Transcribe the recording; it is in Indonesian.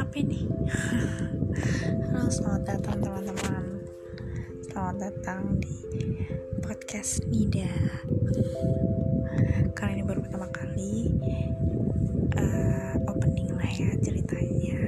apa nih halo selamat datang teman-teman. Selamat datang di podcast Nida. Kali ini baru pertama kali uh, opening lah ya ceritanya.